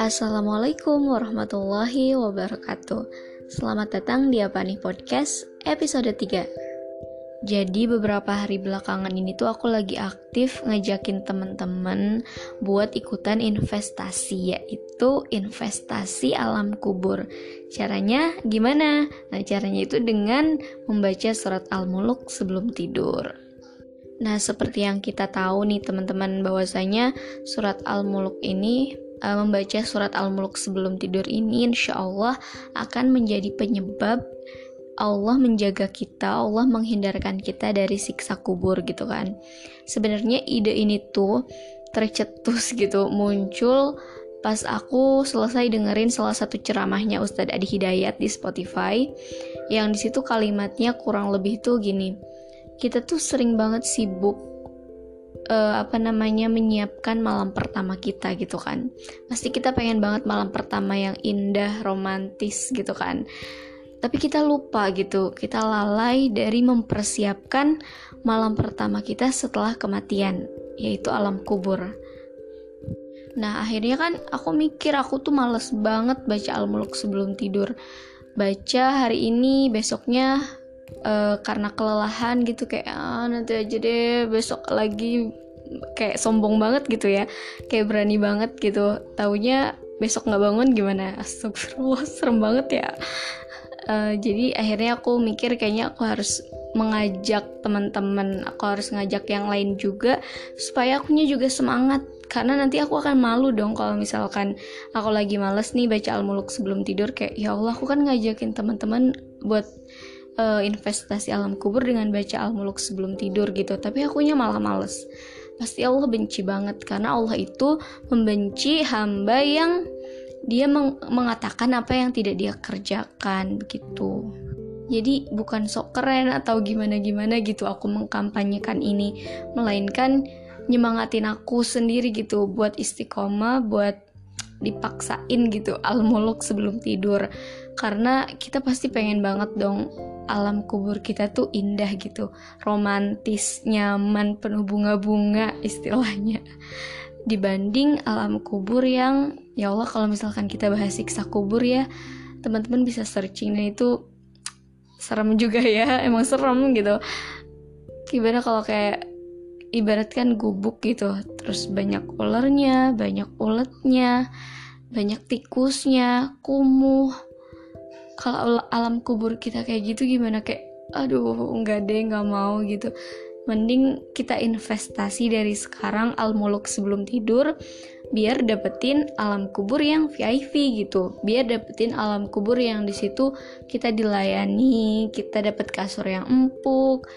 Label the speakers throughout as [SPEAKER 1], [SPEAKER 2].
[SPEAKER 1] Assalamualaikum warahmatullahi wabarakatuh. Selamat datang di Apa Nih Podcast episode 3 Jadi beberapa hari belakangan ini tuh aku lagi aktif ngajakin teman-teman buat ikutan investasi yaitu investasi alam kubur. Caranya gimana? Nah caranya itu dengan membaca surat Al-Muluk sebelum tidur Nah, seperti yang kita tahu nih teman-teman bahwasanya surat Al-Muluk ini uh, membaca surat Al-Mulk sebelum tidur ini insya Allah akan menjadi penyebab Allah menjaga kita, Allah menghindarkan kita dari siksa kubur gitu kan. Sebenarnya ide ini tuh tercetus gitu muncul pas aku selesai dengerin salah satu ceramahnya Ustadz Adi Hidayat di Spotify yang di situ kalimatnya kurang lebih tuh gini kita tuh sering banget sibuk uh, apa namanya menyiapkan malam pertama kita gitu kan. Pasti kita pengen banget malam pertama yang indah romantis gitu kan. Tapi kita lupa gitu kita lalai dari mempersiapkan malam pertama kita setelah kematian yaitu alam kubur. Nah akhirnya kan aku mikir aku tuh males banget baca al-muluk sebelum tidur. Baca hari ini besoknya uh, karena kelelahan gitu kayak ah, nanti aja deh besok lagi kayak sombong banget gitu ya kayak berani banget gitu. Taunya besok nggak bangun gimana? Astagfirullah serem banget ya. Uh, jadi akhirnya aku mikir kayaknya aku harus mengajak teman-teman aku harus ngajak yang lain juga supaya akunya juga semangat. Karena nanti aku akan malu dong kalau misalkan aku lagi males nih baca al-muluk sebelum tidur kayak ya Allah aku kan ngajakin teman-teman buat uh, investasi alam kubur dengan baca al-muluk sebelum tidur gitu. Tapi akunya malah males. Pasti Allah benci banget. Karena Allah itu membenci hamba yang dia meng mengatakan apa yang tidak dia kerjakan gitu. Jadi bukan sok keren atau gimana-gimana gitu aku mengkampanyekan ini. Melainkan nyemangatin aku sendiri gitu buat istiqomah buat dipaksain gitu al-muluk sebelum tidur. Karena kita pasti pengen banget dong alam kubur kita tuh indah gitu. Romantis nyaman penuh bunga-bunga istilahnya. Dibanding alam kubur yang ya Allah kalau misalkan kita bahas siksa kubur ya teman-teman bisa searching. Dan itu serem juga ya emang serem gitu. Gimana kalau kayak ibaratkan gubuk gitu terus banyak ularnya banyak uletnya banyak tikusnya kumuh kalau alam kubur kita kayak gitu gimana? Kayak aduh nggak deh nggak mau gitu. Mending kita investasi dari sekarang al muluk sebelum tidur biar dapetin alam kubur yang VIP gitu. Biar dapetin alam kubur yang di situ kita dilayani kita dapat kasur yang empuk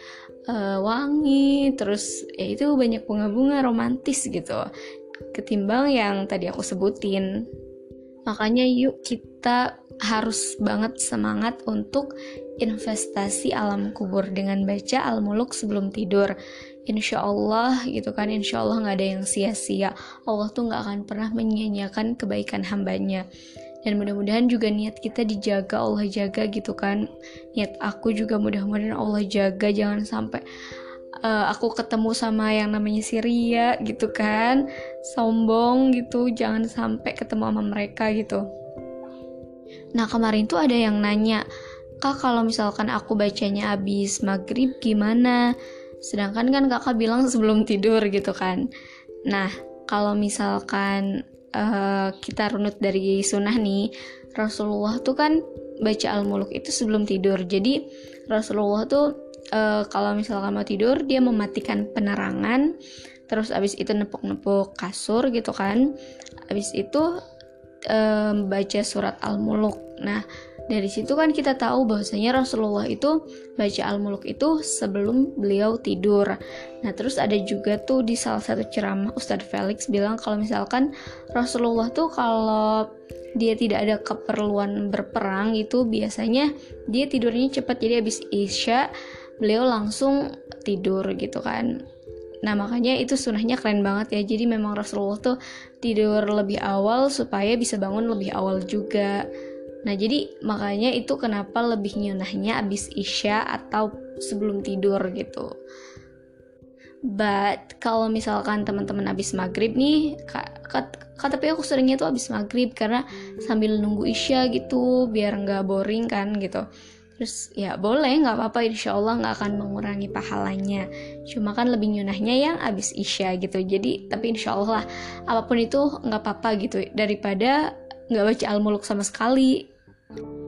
[SPEAKER 1] uh, wangi terus ya itu banyak bunga-bunga romantis gitu. Ketimbang yang tadi aku sebutin. Makanya yuk kita harus banget semangat untuk investasi alam kubur dengan baca al-muluk sebelum tidur. Insya Allah gitu kan insya Allah nggak ada yang sia-sia. Allah tuh nggak akan pernah menyia-nyiakan kebaikan hambanya. Dan mudah-mudahan juga niat kita dijaga Allah jaga gitu kan. Niat aku juga mudah-mudahan Allah jaga. Jangan sampai uh, aku ketemu sama yang namanya Syria gitu kan. Sombong gitu. Jangan sampai ketemu sama mereka gitu nah kemarin tuh ada yang nanya kak kalau misalkan aku bacanya abis maghrib gimana? Sedangkan kan kakak bilang sebelum tidur gitu kan. Nah kalau misalkan uh, kita runut dari sunnah nih Rasulullah tuh kan baca al-muluk itu sebelum tidur. Jadi Rasulullah tuh uh, kalau misalkan mau tidur dia mematikan penerangan terus abis itu nepuk-nepuk kasur gitu kan. Abis itu um, baca surat al-muluk nah dari situ kan kita tahu bahwasanya Rasulullah itu baca Al-Muluk itu sebelum beliau tidur. Nah, terus ada juga tuh di salah satu ceramah Ustadz Felix bilang kalau misalkan Rasulullah tuh kalau dia tidak ada keperluan berperang itu biasanya dia tidurnya cepat jadi habis Isya beliau langsung tidur gitu kan. Nah makanya itu sunahnya keren banget ya. Jadi memang Rasulullah tuh tidur lebih awal supaya bisa bangun lebih awal juga. Nah, jadi makanya itu kenapa lebih nyunahnya abis Isya atau sebelum tidur gitu. but kalau misalkan teman-teman abis maghrib nih KTP aku seringnya tuh abis maghrib karena sambil nunggu isya gitu biar nggak boring kan gitu terus ya boleh nggak apa-apa. Insya Allah nggak akan mengurangi pahalanya. Cuma kan lebih nyunahnya yang abis isya gitu. Jadi tapi insya Allah lah apa pun itu nggak apa-apa gitu. Daripada nggak baca al-muluk sama sekali.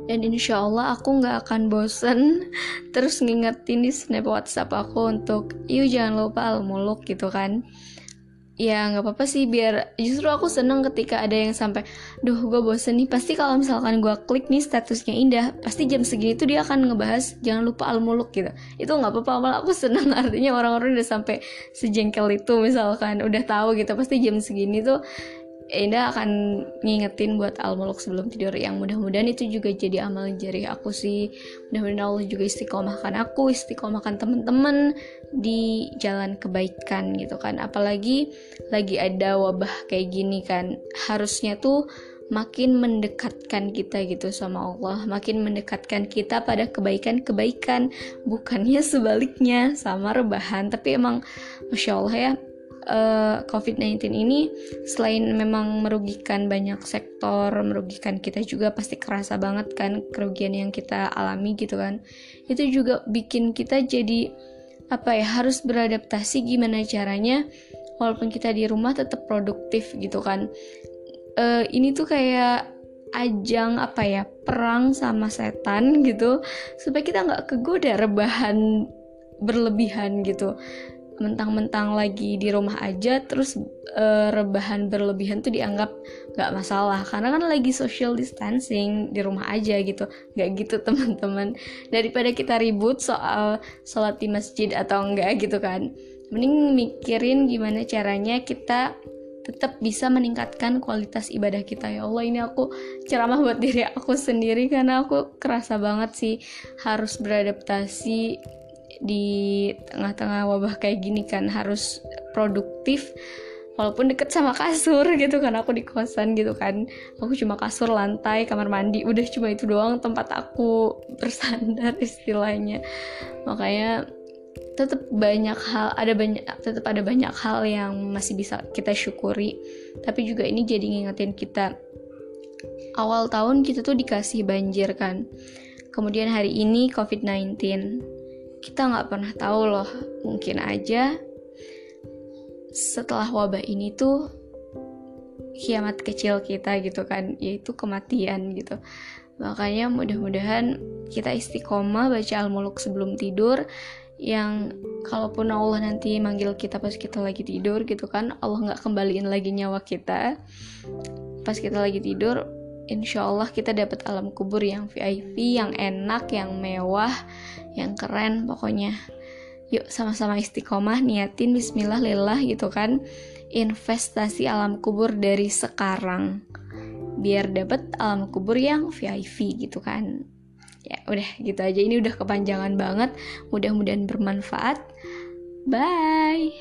[SPEAKER 1] Dan insya Allah aku nggak akan bosen terus ngingetin di snap WhatsApp aku untuk yuk jangan lupa al-muluk gitu kan ya nggak apa-apa sih biar justru aku seneng ketika ada yang sampai duh gue bosen nih. Pasti kalau misalkan gue klik nih statusnya indah pasti jam segini tuh dia akan ngebahas jangan lupa al muluk gitu. Itu nggak apa-apa malah aku seneng. Artinya orang-orang udah sampai sejengkel itu misalkan udah tahu gitu pasti jam segini tuh Indah akan ngingetin buat al-muluk sebelum tidur. Yang mudah-mudahan itu juga jadi amal jari aku sih. Mudah-mudahan Allah juga istiqomahkan aku istiqomahkan temen-temen di jalan kebaikan gitu kan. Apalagi lagi ada wabah kayak gini kan. Harusnya tuh makin mendekatkan kita gitu sama Allah. Makin mendekatkan kita pada kebaikan-kebaikan. Bukannya sebaliknya sama rebahan. Tapi emang Masya Allah ya uh, eh, COVID-19 ini selain memang merugikan banyak sektor, merugikan kita juga pasti kerasa banget kan kerugian yang kita alami gitu kan. Itu juga bikin kita jadi apa ya harus beradaptasi gimana caranya walaupun kita di rumah tetap produktif gitu kan. Uh, ini tuh kayak ajang apa ya perang sama setan gitu supaya kita nggak kegoda rebahan berlebihan gitu mentang-mentang lagi di rumah aja terus uh, rebahan berlebihan tuh dianggap nggak masalah. Karena kan lagi social distancing di rumah aja gitu. Nggak gitu teman-teman. Daripada kita ribut soal sholat di masjid atau enggak gitu kan. Mending mikirin gimana caranya kita tetap bisa meningkatkan kualitas ibadah kita. Ya Allah ini aku ceramah buat diri aku sendiri karena aku kerasa banget sih harus beradaptasi di tengah-tengah wabah kayak gini kan harus produktif walaupun deket sama kasur gitu kan aku di kosan gitu kan. Aku cuma kasur lantai kamar mandi udah cuma itu doang tempat aku bersandar istilahnya. Makanya tetap banyak hal ada banyak tetap ada banyak hal yang masih bisa kita syukuri. Tapi juga ini jadi ngingetin kita awal tahun kita tuh dikasih banjir kan. Kemudian hari ini covid-19 kita nggak pernah tahu loh mungkin aja setelah wabah ini tuh kiamat kecil kita gitu kan yaitu kematian gitu. Makanya mudah-mudahan kita istiqomah baca al-muluk sebelum tidur yang kalaupun Allah nanti manggil kita pas kita lagi tidur gitu kan Allah nggak kembaliin lagi nyawa kita. Pas kita lagi tidur insya Allah kita dapat alam kubur yang VIP, yang enak, yang mewah, yang keren pokoknya. Yuk sama-sama istiqomah niatin bismillah lillah gitu kan. Investasi alam kubur dari sekarang. Biar dapat alam kubur yang VIP gitu kan. Ya udah gitu aja ini udah kepanjangan banget. Mudah-mudahan bermanfaat. Bye.